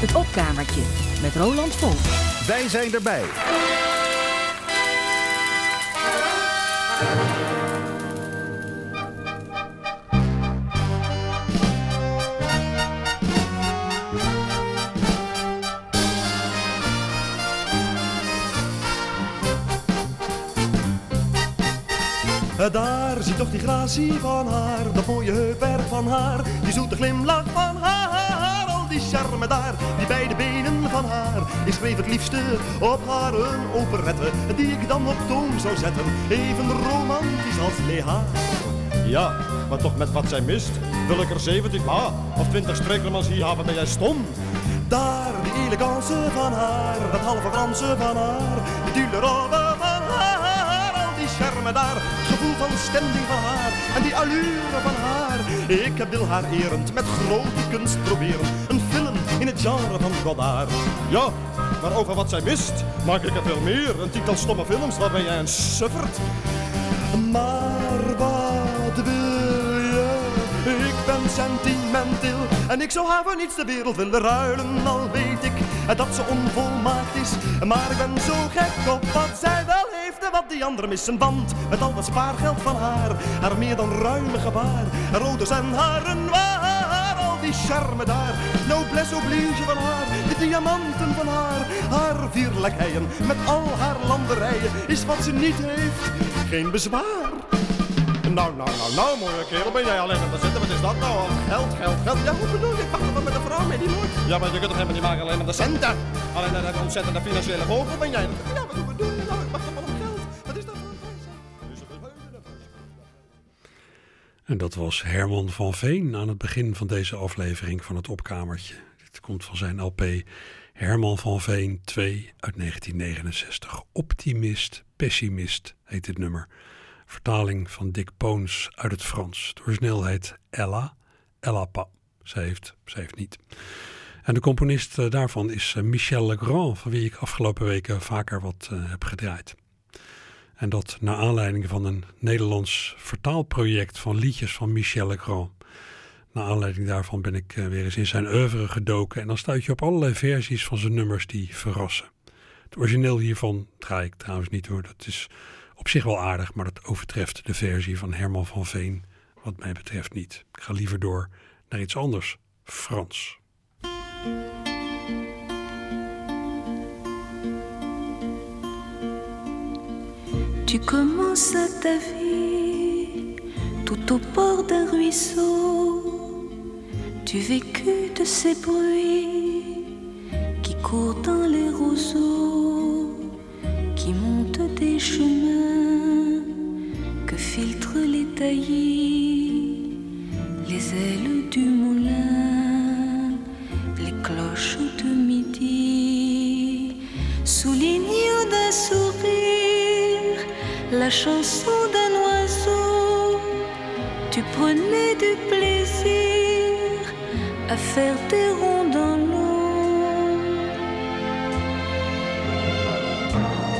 Het opkamertje met Roland Volk. Wij zijn erbij. Daar zie toch die gratie van haar, dat mooie heupwerk van haar, die zoete glimlach van haar, charme daar, die beide benen van haar. Ik schreef het liefste op haar een operette, die ik dan op toon zou zetten, even romantisch als Leha. Ja, maar toch met wat zij mist, wil ik er 17 ma of 20 streeklemans hier hebben ben jij stom. Daar die elegance van haar, dat halve Franse van haar, die dulle robe van haar, al die charme daar, het gevoel van stemming van haar en die allure van haar. Ik wil haar erend met grote kunst proberen, in het genre van Godard. Ja, maar over wat zij mist, maak ik er veel meer. Een titel stomme films waarbij jij een suffert. Maar wat wil je? Ik ben sentimenteel en ik zou haar voor niets de wereld willen ruilen. Al weet ik dat ze onvolmaakt is, maar ik ben zo gek op wat zij wel heeft en wat die anderen missen. Want met al dat spaargeld van haar, haar meer dan ruime gebaar, haar ouders en haren waar, die charme daar, noblesse oblige van haar, de diamanten van haar, haar vierlijkheden met al haar landerijen, is wat ze niet heeft, geen bezwaar. Nou, nou, nou, nou, mooie kerel, ben jij alleen aan het zitten? Wat is dat nou? Geld, geld, geld. Ja, hoe bedoel je? Ik wacht met een vrouw mee, die nooit. Ja, maar je kunt toch helemaal niet maken alleen maar de centen? Alleen dat een ontzettende financiële vogel ben jij. Ja, En dat was Herman van Veen aan het begin van deze aflevering van het Opkamertje. Dit komt van zijn LP Herman van Veen 2 uit 1969. Optimist, pessimist heet dit nummer. Vertaling van Dick Poons uit het Frans. Origineel heet Ella, Ella pas. Ze heeft, ze heeft niet. En de componist eh, daarvan is eh, Michel Legrand, van wie ik afgelopen weken vaker wat eh, heb gedraaid. En dat naar aanleiding van een Nederlands vertaalproject van liedjes van Michel Legrand. Naar aanleiding daarvan ben ik weer eens in zijn oeuvre gedoken. En dan stuit je op allerlei versies van zijn nummers die verrassen. Het origineel hiervan draai ik trouwens niet hoor. Dat is op zich wel aardig, maar dat overtreft de versie van Herman van Veen. Wat mij betreft niet. Ik ga liever door naar iets anders. Frans. Tu commences ta vie tout au bord d'un ruisseau. Tu vécus de ces bruits qui courent dans les roseaux, qui montent des chemins que filtrent les taillis, les ailes du moulin, les cloches de midi, soulignant d'un sourire la chanson d'un oiseau. Tu prenais du plaisir à faire des ronds dans l'eau.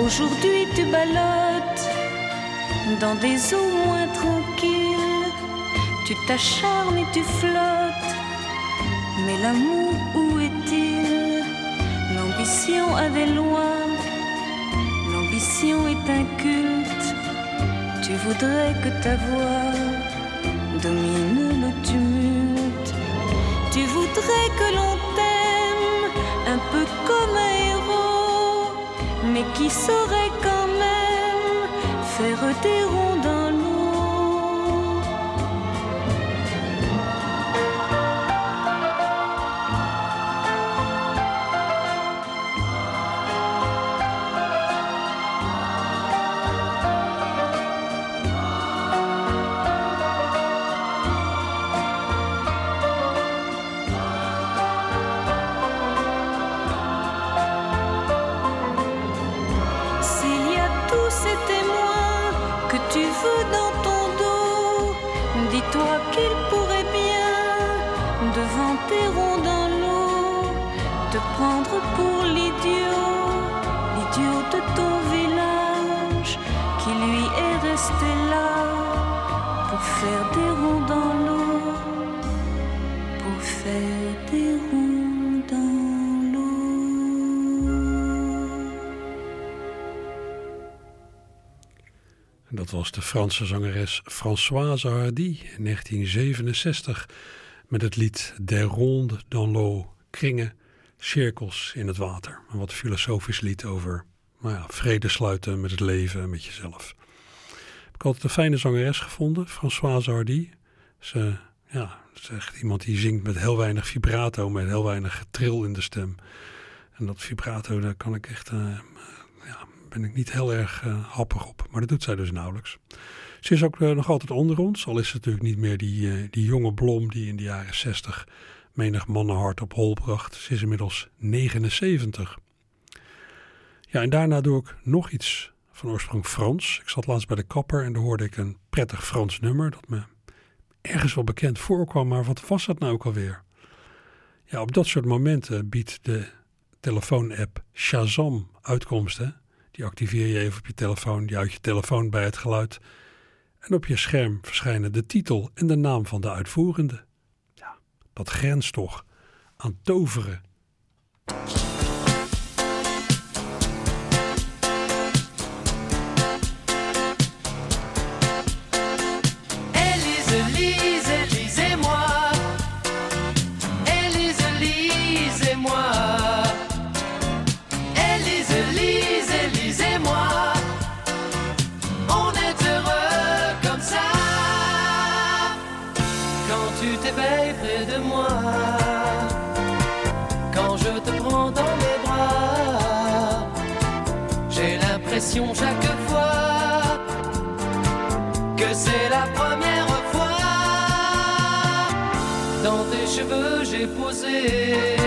Aujourd'hui tu ballottes dans des eaux moins tranquilles. Tu t'acharnes et tu flottes. Mais l'amour, où est-il? L'ambition a des lois. L'ambition est un. Tu voudrais que ta voix domine le tumulte. Tu voudrais que l'on t'aime un peu comme un héros, mais qui saurait quand même faire des ronds dat was de Franse zangeres Françoise Hardy in 1967 met het lied Des rondes dans l'eau, kringen, cirkels in het water. Een wat filosofisch lied over nou ja, vrede sluiten met het leven en met jezelf. Ik heb altijd een fijne zangeres gevonden, Françoise Hardy. Ze, ja, is echt iemand die zingt met heel weinig vibrato, met heel weinig getril in de stem. En dat vibrato, daar kan ik echt uh, ben ik niet heel erg uh, happig op. Maar dat doet zij dus nauwelijks. Ze is ook uh, nog altijd onder ons. Al is ze natuurlijk niet meer die, uh, die jonge blom die in de jaren 60 menig mannenhart op hol bracht. Ze is inmiddels 79. Ja, en daarna doe ik nog iets van oorsprong Frans. Ik zat laatst bij de kapper en daar hoorde ik een prettig Frans nummer dat me ergens wel bekend voorkwam. Maar wat was dat nou ook alweer? Ja, op dat soort momenten biedt de telefoon-app Shazam uitkomsten. Die activeer je even op je telefoon, die houdt je telefoon bij het geluid. En op je scherm verschijnen de titel en de naam van de uitvoerende. Ja, dat grenst toch aan toveren. Chaque fois que c'est la première fois. Dans tes cheveux, j'ai posé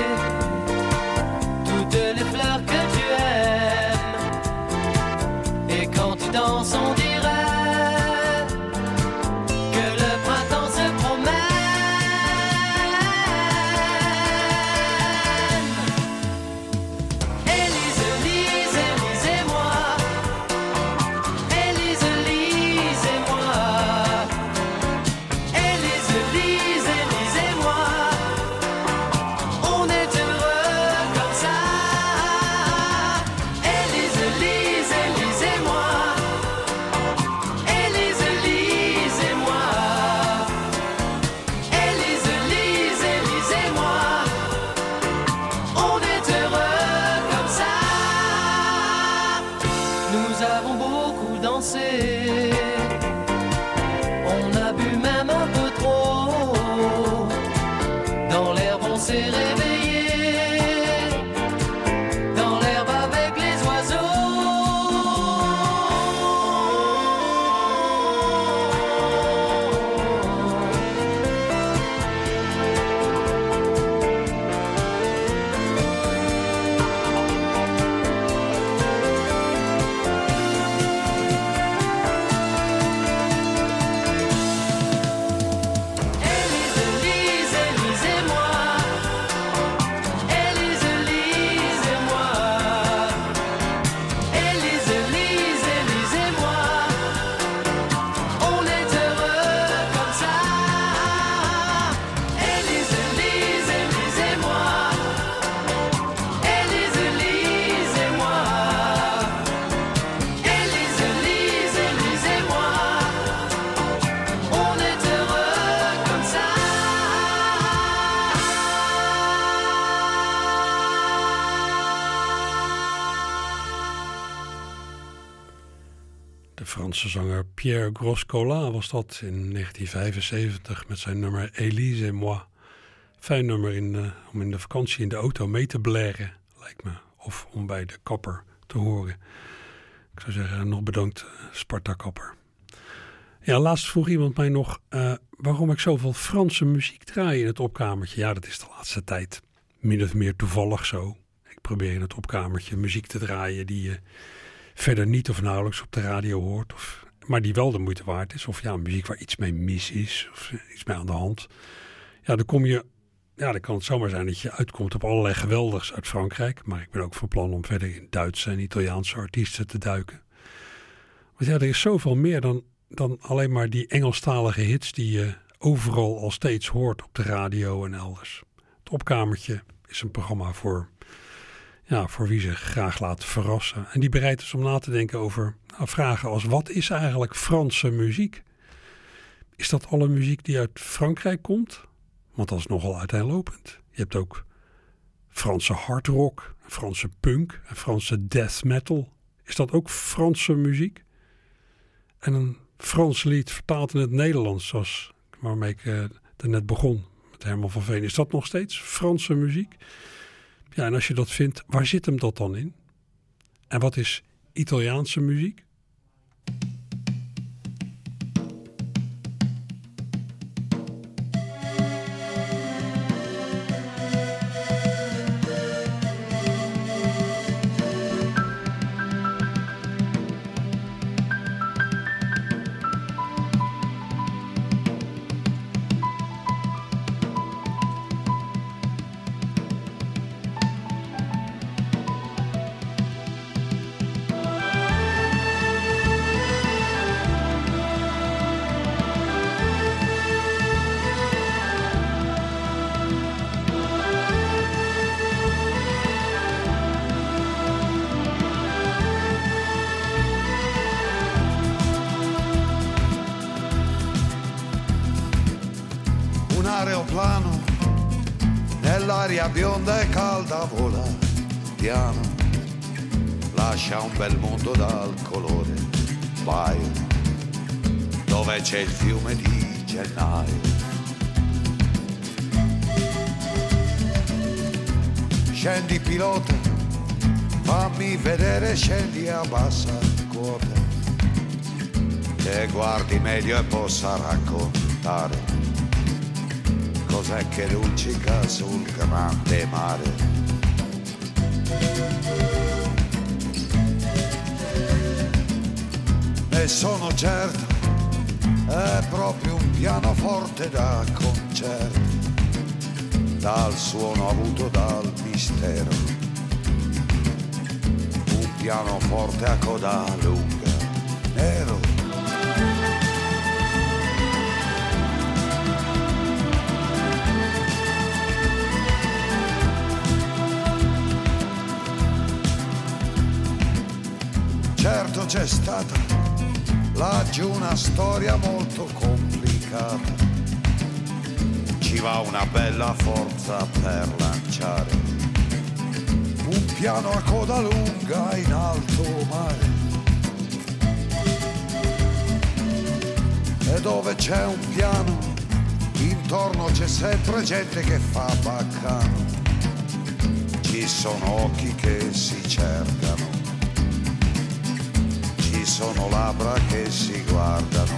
Groscola was dat in 1975 met zijn nummer Elise et moi. Fijn nummer in, uh, om in de vakantie in de auto mee te blaren, lijkt me. Of om bij de kapper te horen. Ik zou zeggen, nog bedankt Sparta Kapper. Ja, laatst vroeg iemand mij nog uh, waarom ik zoveel Franse muziek draai in het opkamertje. Ja, dat is de laatste tijd min of meer toevallig zo. Ik probeer in het opkamertje muziek te draaien die je verder niet of nauwelijks op de radio hoort. Of, maar die wel de moeite waard is. Of ja, muziek waar iets mee mis is. Of eh, iets mee aan de hand. Ja, dan kom je. Ja, dan kan het zomaar zijn dat je uitkomt op allerlei geweldigs uit Frankrijk. Maar ik ben ook van plan om verder in Duitse en Italiaanse artiesten te duiken. Want ja, er is zoveel meer dan, dan alleen maar die Engelstalige hits die je overal al steeds hoort op de radio en elders. Het opkamertje is een programma voor ja, voor wie zich graag laat verrassen. En die bereid is om na te denken over nou, vragen als wat is eigenlijk Franse muziek? Is dat alle muziek die uit Frankrijk komt? Want dat is nogal uiteenlopend. Je hebt ook Franse hardrock, Franse punk, en Franse death metal. Is dat ook Franse muziek? En een Frans lied vertaald in het Nederlands, zoals waarmee ik uh, net begon met Herman van Veen. Is dat nog steeds Franse muziek? Ja, en als je dat vindt, waar zit hem dat dan in? En wat is Italiaanse muziek? L'aria bionda e calda vola piano, lascia un bel mondo dal colore baio, dove c'è il fiume di gennaio. Scendi pilota, fammi vedere, scendi a bassa quota, che guardi meglio e possa raccontare cos'è che luccica sul grande mare. E sono certo, è proprio un pianoforte da concerto, dal suono avuto dal mistero. Un pianoforte a coda lunga, c'è stata laggiù una storia molto complicata. Ci va una bella forza per lanciare un piano a coda lunga in alto mare. E dove c'è un piano, intorno c'è sempre gente che fa baccano. Ci sono occhi che si cercano sono labbra che si guardano.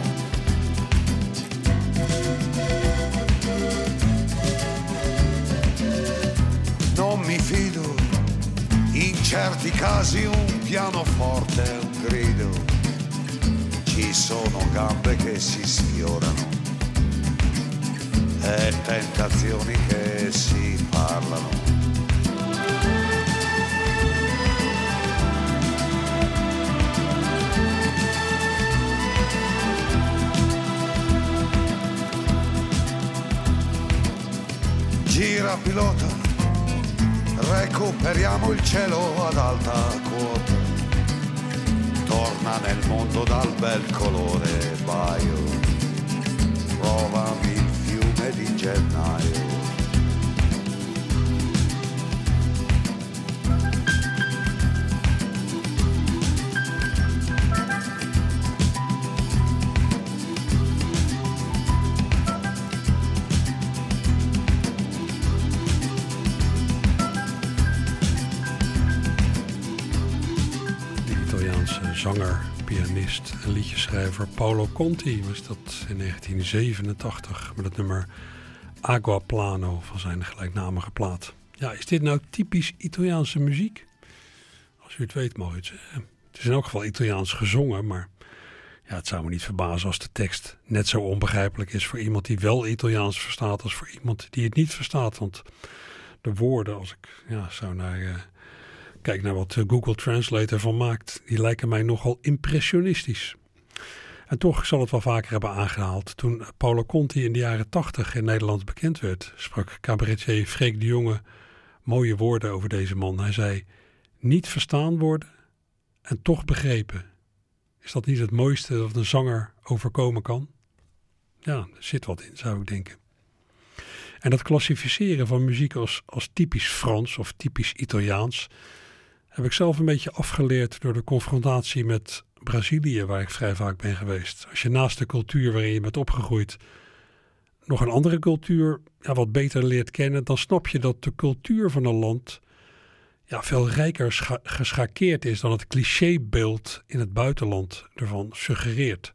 Non mi fido, in certi casi un pianoforte è un grido, ci sono gambe che si sfiorano e tentazioni che si parlano. Gira pilota, recuperiamo il cielo ad alta quota. Torna nel mondo dal bel colore baio, provami il fiume di gennaio. Pianist en liedjeschrijver Paolo Conti was dat in 1987 met het nummer Agua Plano van zijn gelijknamige plaat. Ja, is dit nou typisch Italiaanse muziek? Als u het weet mag u het zeggen. Het is in elk geval Italiaans gezongen, maar ja, het zou me niet verbazen als de tekst net zo onbegrijpelijk is voor iemand die wel Italiaans verstaat als voor iemand die het niet verstaat. Want de woorden, als ik ja, zou naar... Kijk naar wat eh, Google Translate ervan maakt, die lijken mij nogal impressionistisch. En toch zal het wel vaker hebben aangehaald. Toen Paolo Conti in de jaren tachtig in Nederland bekend werd, sprak cabaretier Freek de Jonge mooie woorden over deze man. Hij zei: Niet verstaan worden en toch begrepen. Is dat niet het mooiste dat een zanger overkomen kan? Ja, er zit wat in, zou ik denken. En dat klassificeren van muziek als, als typisch Frans of typisch Italiaans heb ik zelf een beetje afgeleerd door de confrontatie met Brazilië, waar ik vrij vaak ben geweest. Als je naast de cultuur waarin je bent opgegroeid nog een andere cultuur ja, wat beter leert kennen, dan snap je dat de cultuur van een land ja, veel rijker scha geschakeerd is dan het clichébeeld in het buitenland ervan suggereert.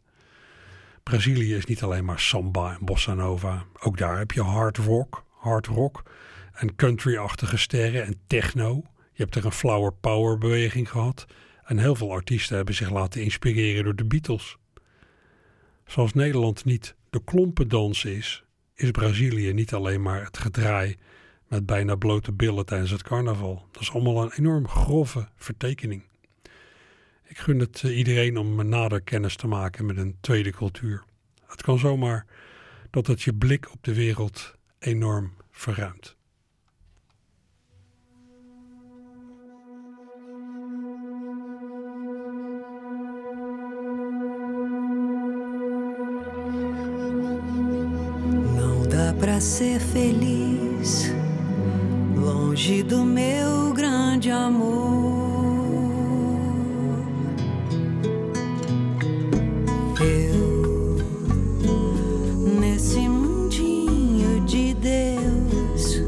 Brazilië is niet alleen maar samba en bossa nova. Ook daar heb je hard rock, hard rock en country-achtige sterren en techno. Je hebt er een flower power beweging gehad. En heel veel artiesten hebben zich laten inspireren door de Beatles. Zoals Nederland niet de klompendans is, is Brazilië niet alleen maar het gedraai met bijna blote billen tijdens het carnaval. Dat is allemaal een enorm grove vertekening. Ik gun het eh, iedereen om nader kennis te maken met een tweede cultuur. Het kan zomaar dat het je blik op de wereld enorm verruimt. Ser feliz longe do meu grande amor. Eu, nesse mundinho de Deus,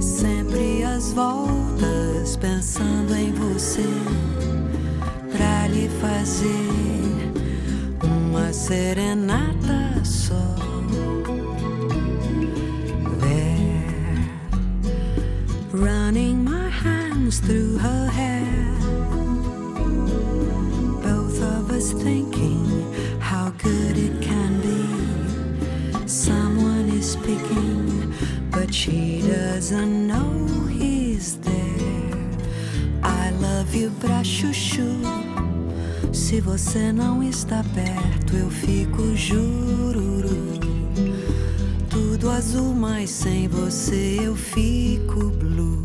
sempre às voltas pensando em você, pra lhe fazer uma serenata você não está perto, eu fico jururu. Tudo azul, mas sem você eu fico blue.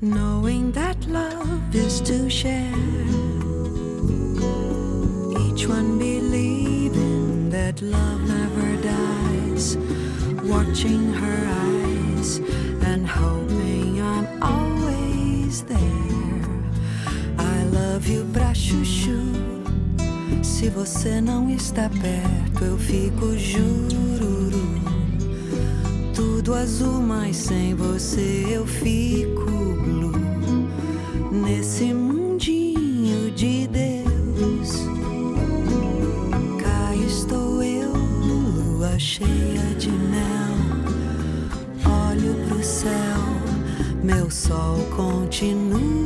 Knowing that love is to share. Each one believing that love Se você não está perto, eu fico jururu. Tudo azul, mas sem você eu fico blue. Nesse mundinho de Deus, cá estou eu, lua cheia de mel. Olho pro céu, meu sol continua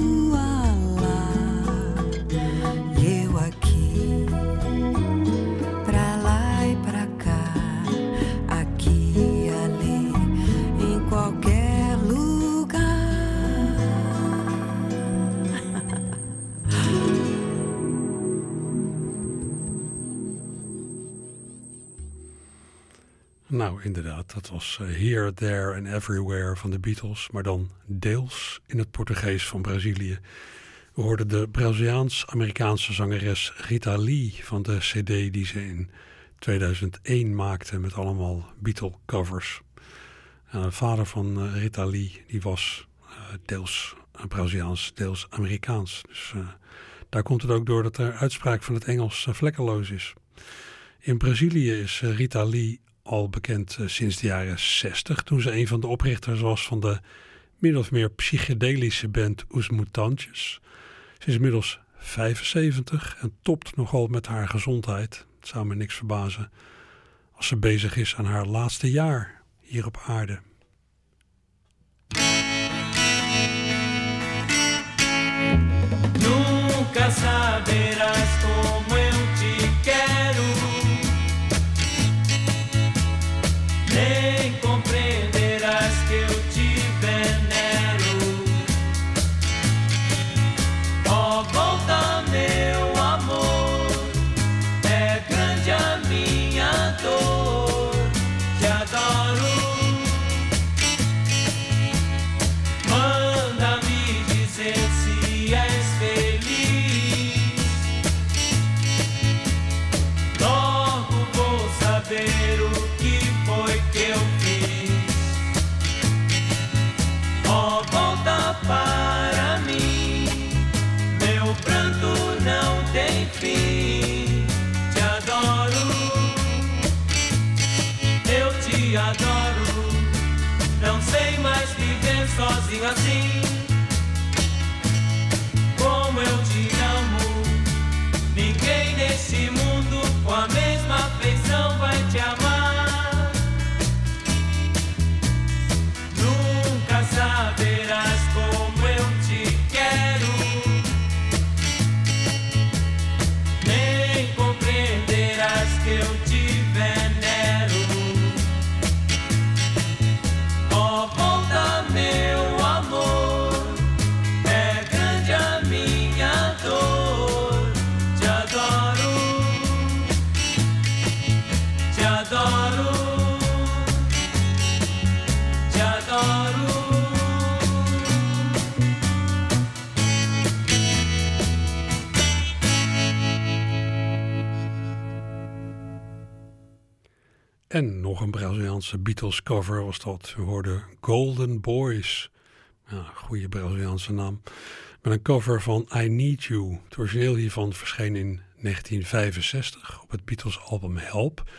Inderdaad, dat was eh, Here, There and Everywhere van de Beatles, maar dan deels in het Portugees van Brazilië. We hoorden de Braziliaans-Amerikaanse zangeres Rita Lee van de CD die ze in 2001 maakte met allemaal Beatle-covers. De vader van eh, Rita Lee die was eh, deels Braziliaans, deels Amerikaans. Dus daar komt het ook door dat de uitspraak van het Engels vlekkeloos is. In Brazilië is Rita Lee al bekend eh, sinds de jaren 60, toen ze een van de oprichters was van de min of meer psychedelische band Os Mutantes. Ze is inmiddels 75 en topt nogal met haar gezondheid. Het zou me niks verbazen als ze bezig is aan haar laatste jaar hier op aarde. Nunca saberás sozinho assim. Een Braziliaanse Beatles cover was dat. We hoorden Golden Boys. Ja, goede Braziliaanse naam. Met een cover van I Need You. Het origineel hiervan verscheen in 1965 op het Beatles album Help.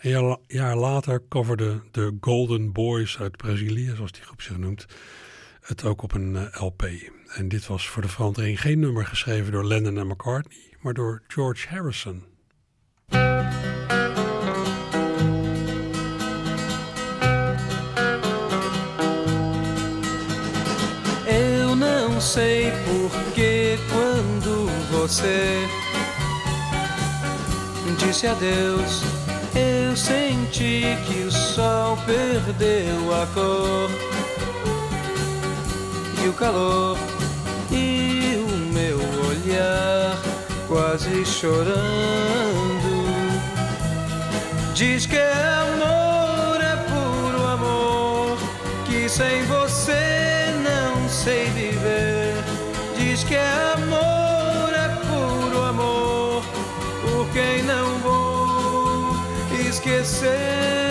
Een jaar, la- jaar later coverde de Golden Boys uit Brazilië, zoals die groep zich noemt, het ook op een eh, LP. En dit was voor de verandering geen nummer geschreven door Lennon en McCartney, maar door George Harrison. Sei porque quando você disse adeus, eu senti que o sol perdeu a cor e o calor e o meu olhar quase chorando. Diz que amor é puro amor, que sem você não sei viver. Quem não vou esquecer.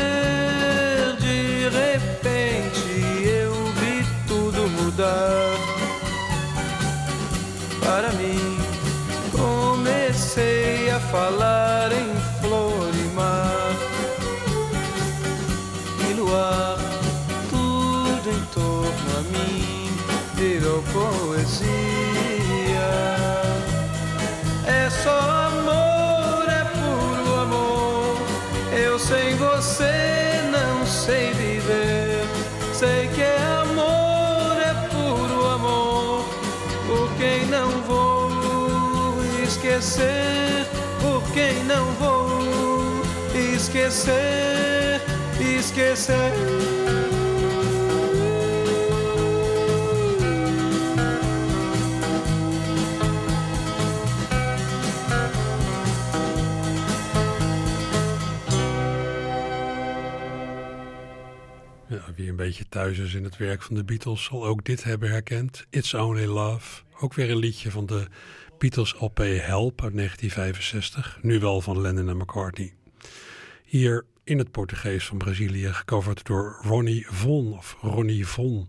Esquecer, esquecer. Wie een beetje thuis is in het werk van de Beatles zal ook dit hebben herkend. It's Only Love. Ook weer een liedje van de Beatles LP Help uit 1965. Nu wel van Lennon en McCartney. Hier in het Portugees van Brazilië gecoverd door Ronnie Von of Ronnie Von.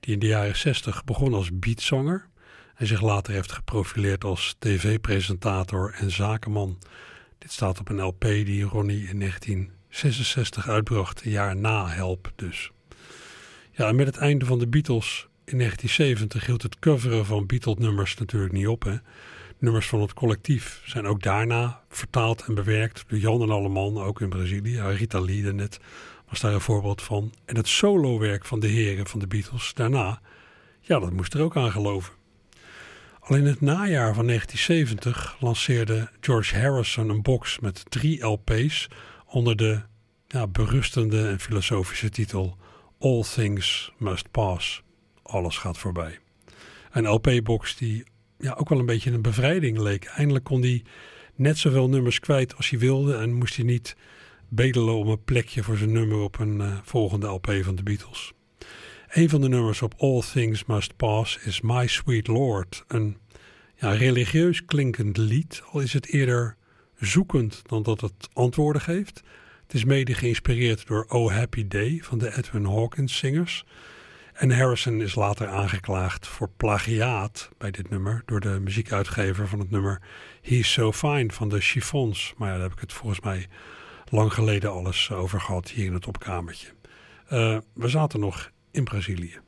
Die in de jaren 60 begon als beatzanger. En zich later heeft geprofileerd als tv-presentator en zakenman. Dit staat op een LP die Ronnie in 1966 uitbracht, een jaar na Help dus. Ja, en met het einde van de Beatles in 1970 hield het coveren van Beatles-nummers natuurlijk niet op. Hè. Nummers van het collectief zijn ook daarna vertaald en bewerkt door Jan en Alleman, ook in Brazilië. Rita Lee net was daar een voorbeeld van. En het solowerk van de heren van de Beatles daarna, ja, dat moest er ook aan geloven. Al in het najaar van 1970 lanceerde George Harrison een box met drie LP's onder de ja, berustende en filosofische titel All Things Must Pass. Alles gaat voorbij. Een LP-box die ja, ook wel een beetje een bevrijding leek. Eindelijk kon hij net zoveel nummers kwijt als hij wilde en moest hij niet bedelen om een plekje voor zijn nummer op een eh, volgende LP van de Beatles. Een van de nummers op All Things Must Pass is My Sweet Lord. Een ja, religieus klinkend lied, al is het eerder zoekend dan dat het antwoorden geeft. Het is mede geïnspireerd door Oh Happy Day van de Edwin Hawkins zingers. En Harrison is later aangeklaagd voor plagiaat bij dit nummer door de muziekuitgever van het nummer He's So Fine van de Chiffons. Maar ja, daar heb ik het volgens mij lang geleden alles over gehad hier in het opkamertje. Uh, we zaten nog in Brazilië.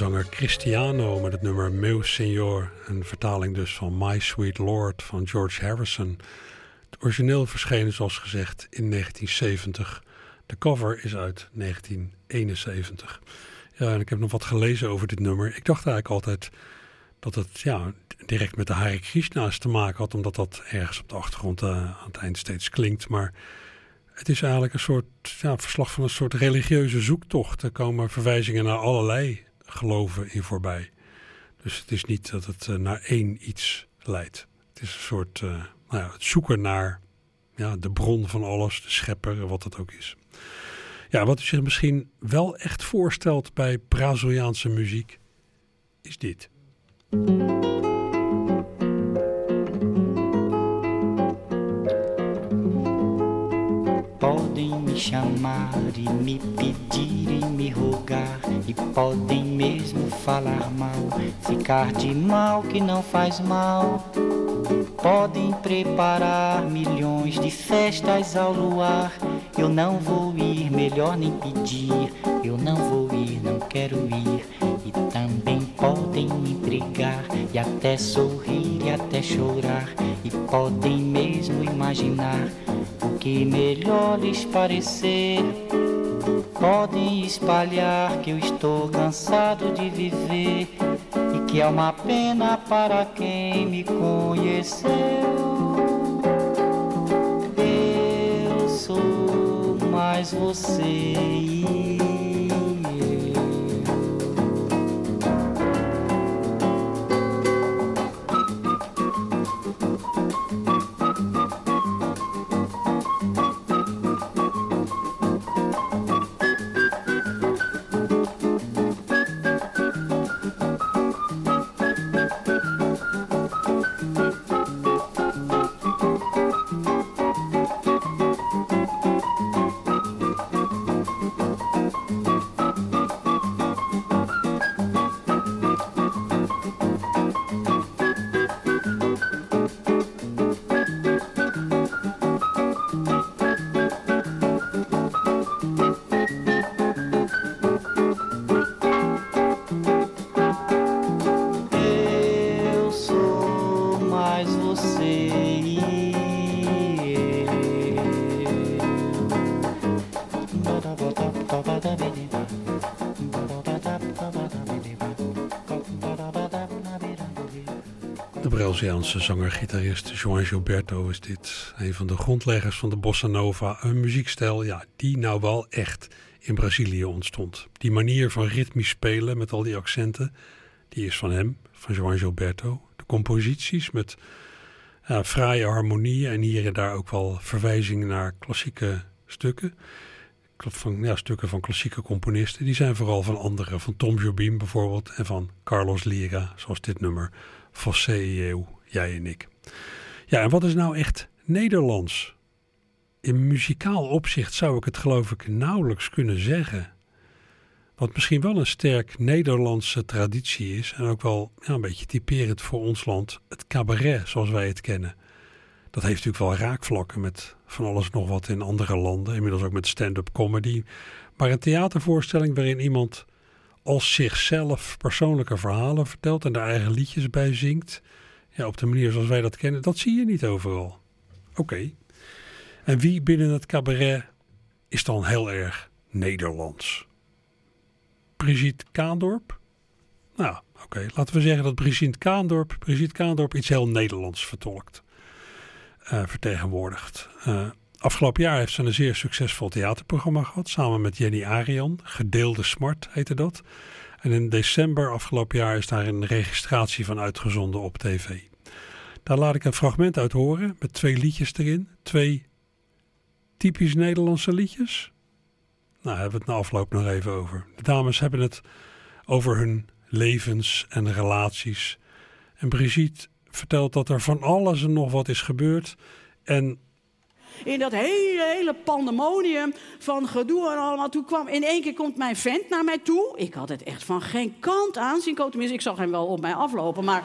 Zanger Cristiano met het nummer Meu Senor. Een vertaling dus van My Sweet Lord van George Harrison. Het origineel verscheen zoals gezegd in 1970. De cover is uit 1971. Ja, en ik heb nog wat gelezen over dit nummer. Ik dacht eigenlijk altijd dat het ja, direct met de Hare Krishna's te maken had, omdat dat ergens op de achtergrond uh, aan het eind steeds klinkt. Maar het is eigenlijk een soort ja, verslag van een soort religieuze zoektocht. Er komen verwijzingen naar allerlei geloven in voorbij. Dus het is niet dat het uh, naar één iets leidt. Het is een soort uh, nou ja, het zoeken naar ja, de bron van alles, de schepper, wat het ook is. Ja, wat u zich misschien wel echt voorstelt bij Braziliaanse muziek, is dit. Podem me chamar e me pedir e me rogar, e podem mesmo falar mal, ficar de mal que não faz mal. Podem preparar milhões de festas ao luar. Eu não vou ir, melhor nem pedir. Eu não vou ir, não quero ir. E também podem intrigar, e até sorrir, e até chorar. E podem mesmo imaginar que melhor lhes parecer. Podem espalhar que eu estou cansado de viver e que é uma pena para quem me conheceu. Eu sou mais você. Braziliaanse zanger-gitarist João Gilberto is dit. Een van de grondleggers van de bossa nova. Een muziekstijl ja, die nou wel echt in Brazilië ontstond. Die manier van ritmisch spelen met al die accenten, die is van hem, van João Gilberto. De composities met fraaie harmonieën en hier en daar ook wel verwijzingen naar klassieke stukken. Van, ja, stukken van klassieke componisten. Die zijn vooral van anderen. Van Tom Jobim bijvoorbeeld en van Carlos Lira, zoals dit nummer. Fosse Eeuw, jij en ik. Ja, en wat is nou echt Nederlands? In muzikaal opzicht zou ik het geloof ik nauwelijks kunnen zeggen. Wat misschien wel een sterk Nederlandse traditie is en ook wel ja, een beetje typerend voor ons land, het cabaret zoals wij het kennen. Dat heeft natuurlijk wel raakvlakken met van alles nog wat in andere landen, inmiddels ook met stand-up comedy. Maar een theatervoorstelling waarin iemand als zichzelf persoonlijke verhalen vertelt en daar eigen liedjes bij zingt, ja, op de manier zoals wij dat kennen, dat zie je niet overal. Oké. En wie binnen het cabaret is dan heel erg Nederlands? Brigitte Kaandorp? Nou, oké. Laten we zeggen dat Brigitte Kaandorp, Brigitte Kaandorp iets heel Nederlands vertolkt. Uh, vertegenwoordigt. Uh, afgelopen jaar heeft ze een zeer succesvol theaterprogramma gehad. Samen met Jenny Arian. Gedeelde Smart heette dat. En in december afgelopen jaar is daar een registratie van uitgezonden op tv. Daar laat ik een fragment uit horen met twee liedjes erin. Twee typisch Nederlandse liedjes. Nou, hebben we het na afloop nog even over. De dames hebben het over hun levens en relaties. En Brigitte vertelt dat er van alles en nog wat is gebeurd. En in dat hele, hele pandemonium van gedoe en allemaal. Toen kwam in één keer komt mijn vent naar mij toe. Ik had het echt van geen kant aanzien. Tenminste, ik zag hem wel op mij aflopen. Maar,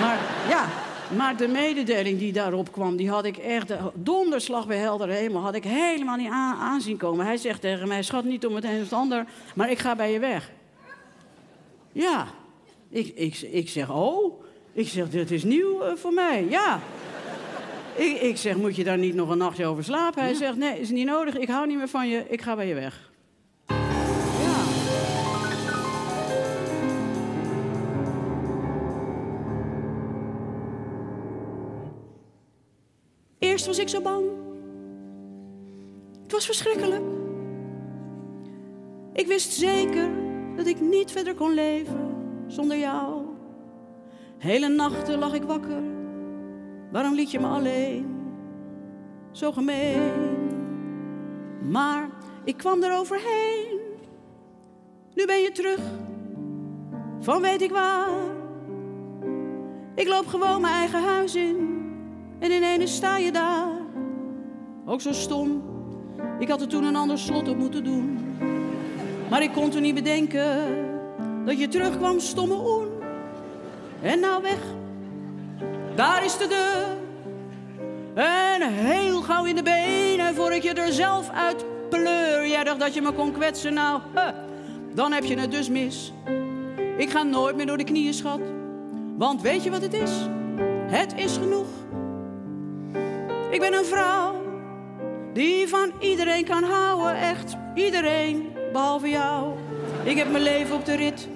maar ja, maar de mededeling die daarop kwam, die had ik echt, de donderslag bij helder hemel, had ik helemaal niet aan, aanzien komen. Hij zegt tegen mij, schat niet om het een of het ander, maar ik ga bij je weg. Ja, ik, ik, ik zeg, oh, ik zeg, dit is nieuw uh, voor mij, ja. Ik, ik zeg, moet je daar niet nog een nachtje over slapen? Hij zegt, nee, is niet nodig, ik hou niet meer van je, ik ga bij je weg. Eerst was ik zo bang. Het was verschrikkelijk. Ik wist zeker dat ik niet verder kon leven zonder jou. Hele nachten lag ik wakker. Waarom liet je me alleen? Zo gemeen. Maar ik kwam er overheen. Nu ben je terug. Van weet ik waar. Ik loop gewoon mijn eigen huis in. En ineens sta je daar. Ook zo stom. Ik had er toen een ander slot op moeten doen. Maar ik kon toen niet bedenken dat je terugkwam, stomme oen. En nou weg, daar is de deur. En heel gauw in de benen voor ik je er zelf uit pleur. Jij dacht dat je me kon kwetsen, nou, dan heb je het dus mis. Ik ga nooit meer door de knieën, schat. Want weet je wat het is? Het is genoeg. Ik ben een vrouw die van iedereen kan houden, echt iedereen, behalve jou. Ik heb mijn leven op de rit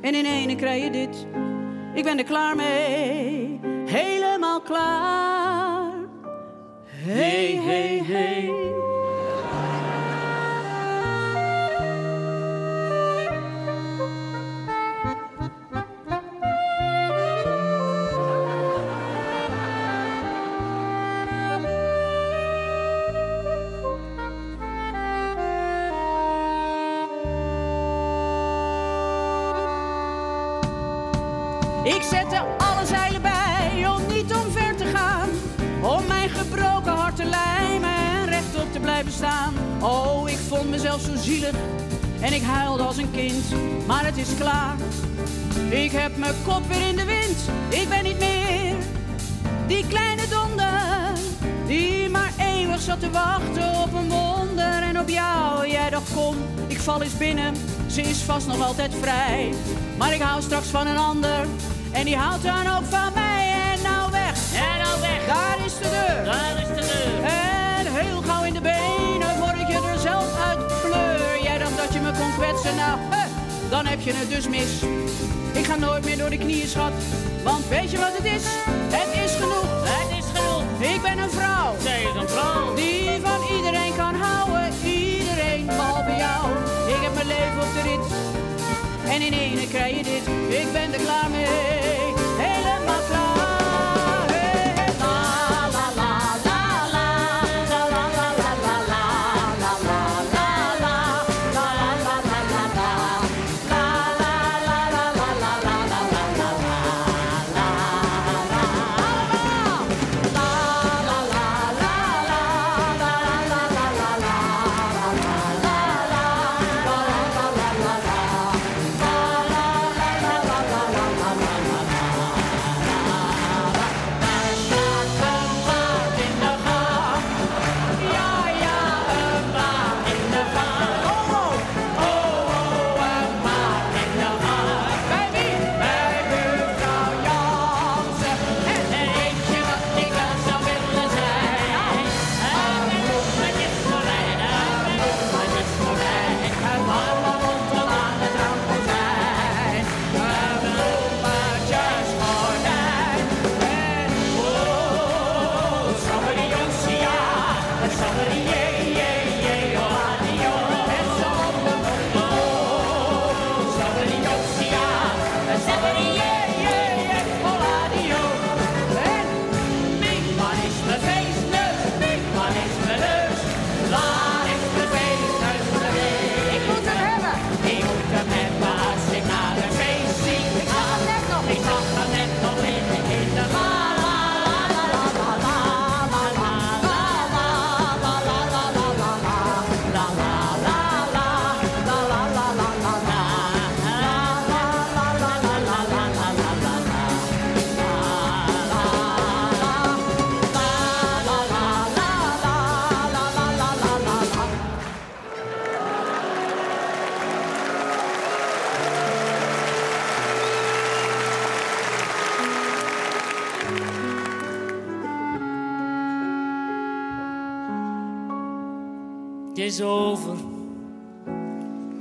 en in ene krijg je dit. Ik ben er klaar mee, helemaal klaar. Hey, hey, hey. Oh, ik vond mezelf zo zielig en ik huilde als een kind. Maar het is klaar. Ik heb mijn kop weer in de wind. Ik ben niet meer die kleine donder. Die maar eeuwig zat te wachten op een wonder. En op jou, jij dacht kom, ik val eens binnen. Ze is vast nog altijd vrij. Maar ik hou straks van een ander. En die houdt dan ook van mij. En nou weg. En nou weg. Daar is de deur. Daar is de deur. Nou, dan heb je het dus mis. Ik ga nooit meer door de knieën, schat. Want weet je wat het is? Het is genoeg. Het is genoeg. Ik ben een vrouw. Zij is een vrouw. Die van iedereen kan houden. Iedereen behalve jou. Ik heb mijn leven op de rit. En in ene krijg je dit. Ik ben er klaar mee.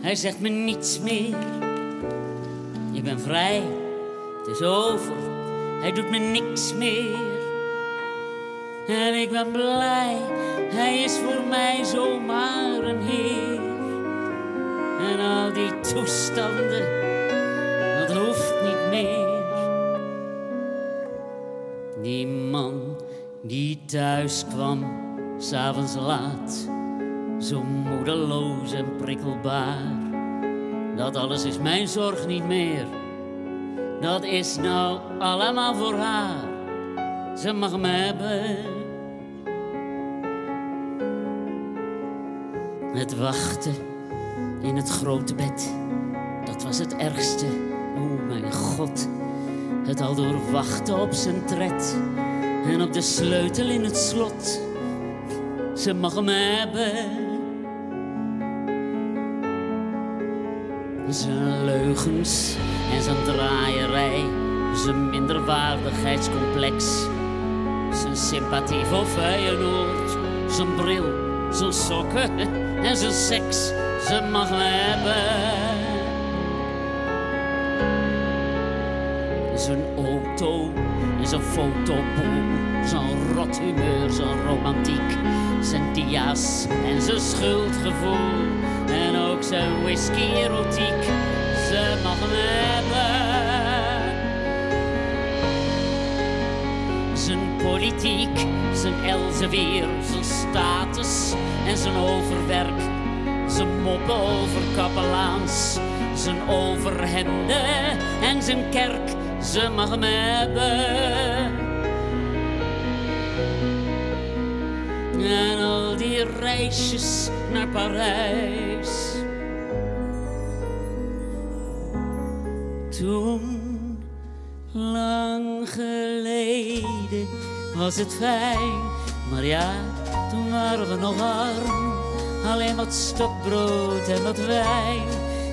Hij zegt me niets meer. Ik ben vrij. Het is over. Hij doet me niks meer. En ik ben blij. Hij is voor mij zomaar een heer. En al die toestanden, dat hoeft niet meer. Die man die thuis kwam, s'avonds laat zo moedeloos en prikkelbaar. Dat alles is mijn zorg niet meer. Dat is nou allemaal voor haar. Ze mag me hebben. Het wachten in het grote bed, dat was het ergste. Oh mijn god, het al door wachten op zijn tred en op de sleutel in het slot. Ze mag me hebben. Zijn leugens en zijn draaierij, zijn minderwaardigheidscomplex, zijn sympathie voor Feyenoord, zijn bril, zijn sokken en zijn seks. Ze mag me hebben. Zijn auto en zijn fotoboel, zijn rot humeur, zijn romantiek, zijn dia's en zijn schuldgevoel. En ook zijn whisky-erotiek, ze mag me hebben. Zijn politiek, zijn Elsevier, zijn status en zijn overwerk. Zijn moppen over kapelaans, zijn overhemden en zijn kerk, ze mag me hebben. En al die reisjes naar Parijs. Lang geleden, was het fijn. Maar ja, toen waren we nog arm. Alleen wat stokbrood en wat wijn.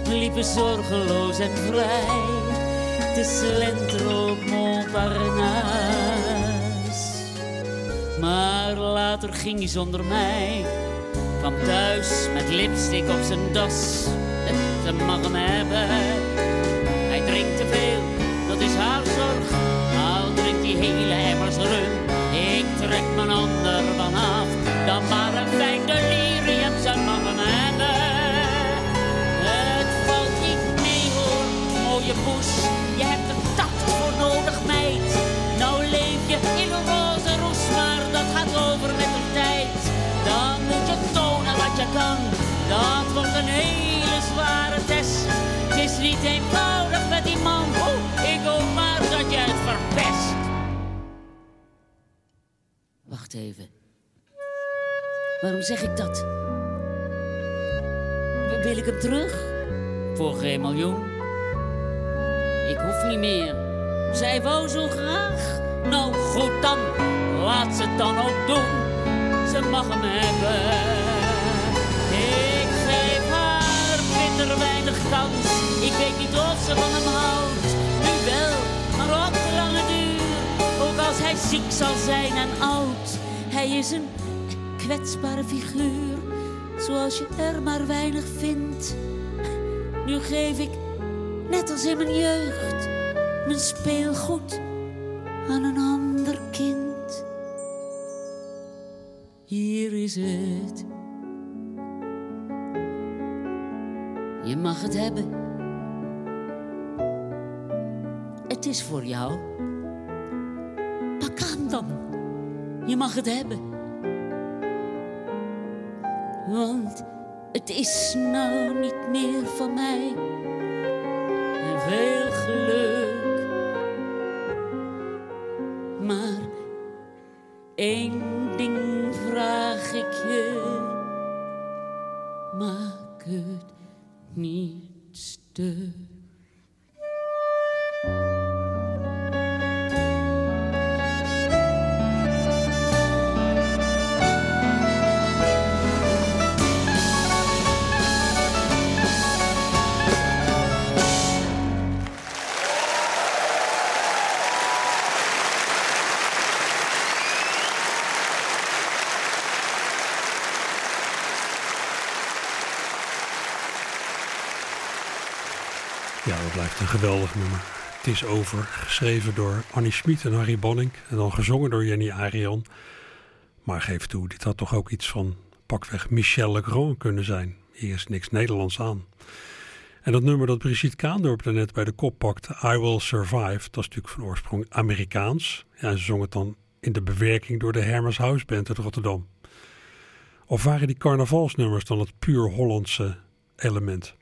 We liepen zorgeloos en vrij. Te slenteren op Montparnasse. Maar later ging hij zonder mij. Kwam thuis met lipstick op zijn das. Ze mag hem hebben. Drinkt te veel, dat is haar zorg. glas rum. Ik trek mijn ander vanaf, dan maar een fijn delirium, ze mogen me hebben. Het valt niet mee hoor, mooie poes, je hebt er tact voor nodig meid. Nou leef je in een roze roes, maar dat gaat over met de tijd. Dan moet je tonen wat je kan, dat wordt een hele zware test. Het is niet eenvoudig Wacht. Waarom zeg ik dat? Wil ik hem terug? Voor geen miljoen. Ik hoef niet meer. Zij wou zo graag. Nou goed dan, laat ze het dan ook doen. Ze mag hem hebben. Ik geef haar bitter weinig kans. Ik weet niet of ze van hem houdt. Nu wel, maar op hij ziek zal zijn en oud. Hij is een kwetsbare figuur. Zoals je er maar weinig vindt. Nu geef ik, net als in mijn jeugd, mijn speelgoed aan een ander kind. Hier is het. Je mag het hebben. Het is voor jou. Dan. Je mag het hebben. Want het is nou niet meer van mij. En veel geluk. Is over, geschreven door Annie Schmid en Harry Bonning. En dan gezongen door Jenny Arian. Maar geef toe, dit had toch ook iets van pakweg Michel Legrand kunnen zijn. Hier is niks Nederlands aan. En dat nummer dat Brigitte Kaandorp net bij de kop pakte, I Will Survive, dat is natuurlijk van oorsprong Amerikaans. Ja, ze zong het dan in de bewerking door de Hermes House Band uit Rotterdam. Of waren die carnavalsnummers dan het puur Hollandse element?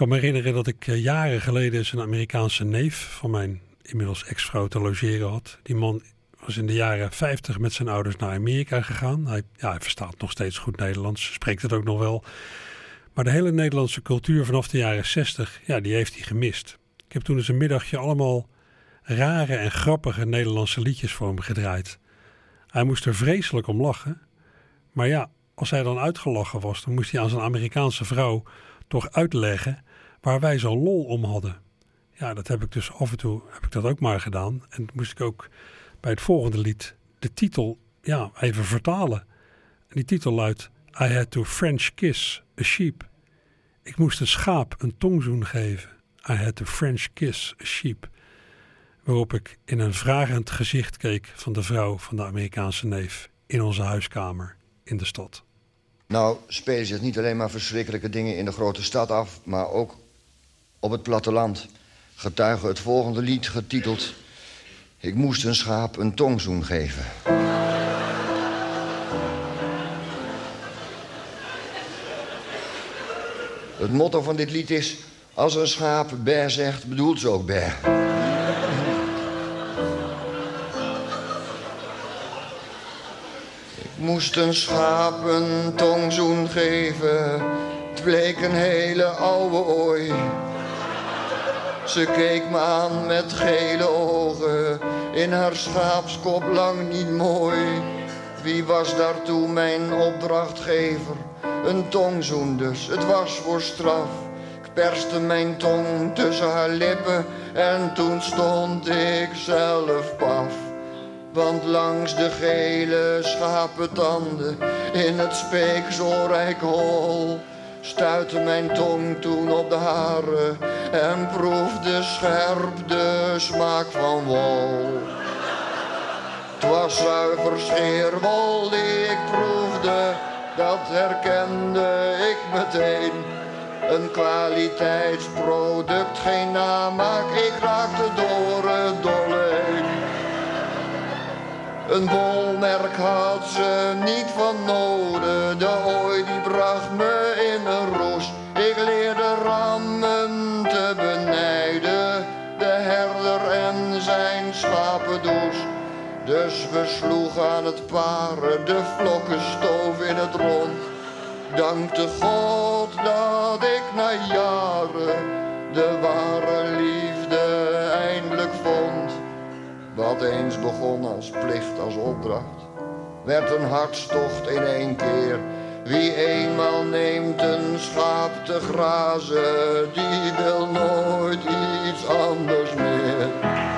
Ik kan me herinneren dat ik eh, jaren geleden eens een Amerikaanse neef van mijn inmiddels ex-vrouw te logeren had. Die man was in de jaren 50 met zijn ouders naar Amerika gegaan. Hij, ja, hij verstaat nog steeds goed Nederlands, spreekt het ook nog wel. Maar de hele Nederlandse cultuur vanaf de jaren 60, ja, die heeft hij gemist. Ik heb toen eens een middagje allemaal rare en grappige Nederlandse liedjes voor hem gedraaid. Hij moest er vreselijk om lachen. Maar ja, als hij dan uitgelachen was, dan moest hij aan zijn Amerikaanse vrouw toch uitleggen waar wij zo lol om hadden. Ja, dat heb ik dus af en toe heb ik dat ook maar gedaan. En moest ik ook bij het volgende lied de titel ja, even vertalen. En die titel luidt I had to French kiss a sheep. Ik moest een schaap een tongzoen geven. I had to French kiss a sheep. Waarop ik in een vragend gezicht keek van de vrouw van de Amerikaanse neef in onze huiskamer in de stad. Nou spelen zich niet alleen maar verschrikkelijke dingen in de grote stad af, maar ook op het platteland. Getuige het volgende lied getiteld Ik moest een schaap een tongzoen geven. Het motto van dit lied is... Als een schaap ber zegt, bedoelt ze ook ber. Ik moest een schaap een tongzoen geven. Het bleek een hele oude ooi. Ze keek me aan met gele ogen. In haar schaapskop lang niet mooi. Wie was daartoe mijn opdrachtgever? Een tongzoen dus, het was voor straf. Ik perste mijn tong tussen haar lippen en toen stond ik zelf paf. Want langs de gele schapentanden in het speekselrijk hol stuitte mijn tong toen op de haren en proefde scherp de smaak van wol. was zuiver scheerwol die ik proefde, dat herkende ik meteen. Een kwaliteitsproduct, geen namaak, ik raakte door het dolle. Een bolmerk had ze niet van noden, de ooi die bracht me Dus we sloegen aan het paren, de vlokken stoof in het rond. Dankte God dat ik na jaren de ware liefde eindelijk vond. Wat eens begon als plicht, als opdracht, werd een hartstocht in één keer. Wie eenmaal neemt een schaap te grazen, die wil nooit iets anders meer.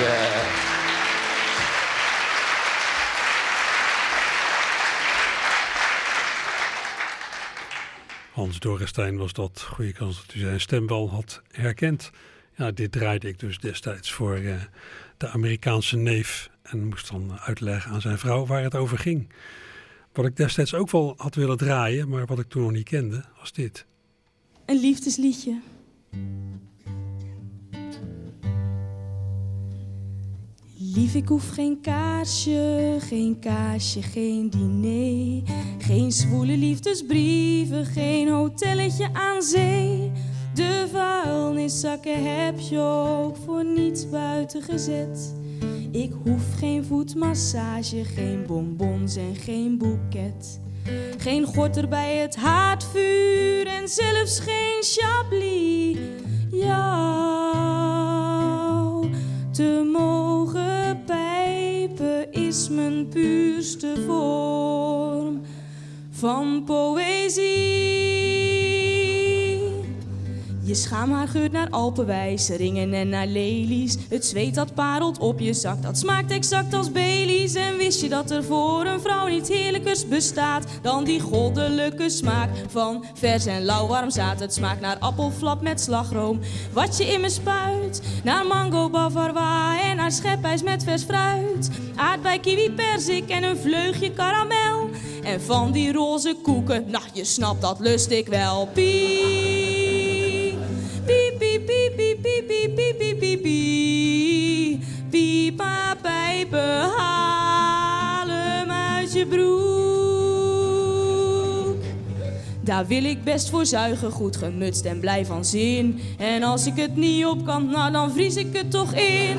Ja. Hans Dorrestein was dat. Goede kans dat u zijn stem wel had herkend. Ja, dit draaide ik dus destijds voor eh, de Amerikaanse neef. En moest dan uitleggen aan zijn vrouw waar het over ging. Wat ik destijds ook wel had willen draaien, maar wat ik toen nog niet kende, was dit. Een liefdesliedje. Lief, ik hoef geen kaarsje, geen kaasje, geen diner. Geen zwoele liefdesbrieven, geen hotelletje aan zee. De vuilniszakken heb je ook voor niets buiten gezet. Ik hoef geen voetmassage, geen bonbons en geen boeket. Geen gorter bij het haardvuur en zelfs geen chablis. Jou te mogen pijpen is mijn puurste vorm van poëzie. Je schaamhaar geurt naar alpenwijs, ringen en naar lelies. Het zweet dat parelt op je zak, dat smaakt exact als Baileys. En wist je dat er voor een vrouw niets heerlijkers bestaat dan die goddelijke smaak van vers en lauwwarm zaad. Het smaakt naar appelflap met slagroom, wat je in me spuit. Naar mango bavarois en naar schepijs met vers fruit. Aardbei, kiwi, perzik en een vleugje karamel. En van die roze koeken, nou je snapt dat lust ik wel. Piep, piep, piep, piep, piep, piep, pijpen, uit je broek. Daar wil ik best voor zuigen, goed gemutst en blij van zin. En als ik het niet op kan, nou dan vries ik het toch in.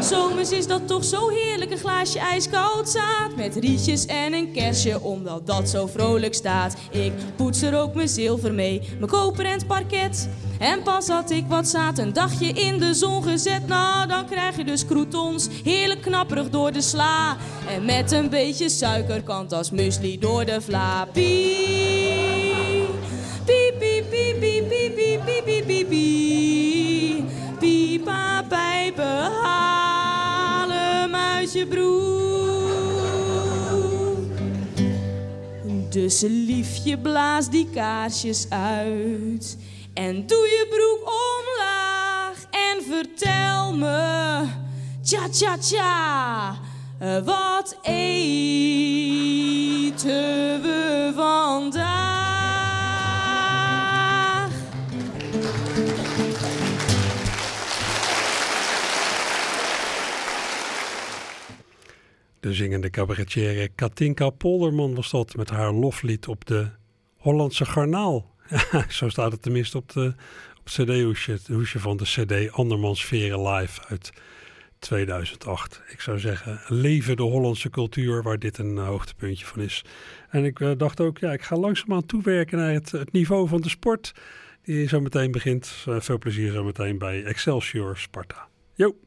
Zomers is dat toch zo heerlijk, een glaasje ijskoud zaad. Met rietjes en een kersje, omdat dat zo vrolijk staat. Ik poets er ook mijn zilver mee, mijn koper en het parket. En pas had ik wat zaad een dagje in de zon gezet. Nou, dan krijg je dus croutons, heerlijk knapperig door de sla. En met een beetje suikerkant als muesli door de vla. Broek. Dus liefje, blaas die kaarsjes uit. En doe je broek omlaag en vertel me, tja tja tja, wat eten we vandaag? De zingende cabaretière Katinka Polderman was dat met haar loflied op de Hollandse garnaal. Zo staat het tenminste op, de, op het cd-hoesje hoesje van de cd Andermans Veren Live uit 2008. Ik zou zeggen, leven de Hollandse cultuur waar dit een hoogtepuntje van is. En ik uh, dacht ook, ja, ik ga langzaamaan toewerken naar het, niveau van de sport die zo meteen begint. Uh, veel plezier zo meteen bij Excelsior Sparta. Jo!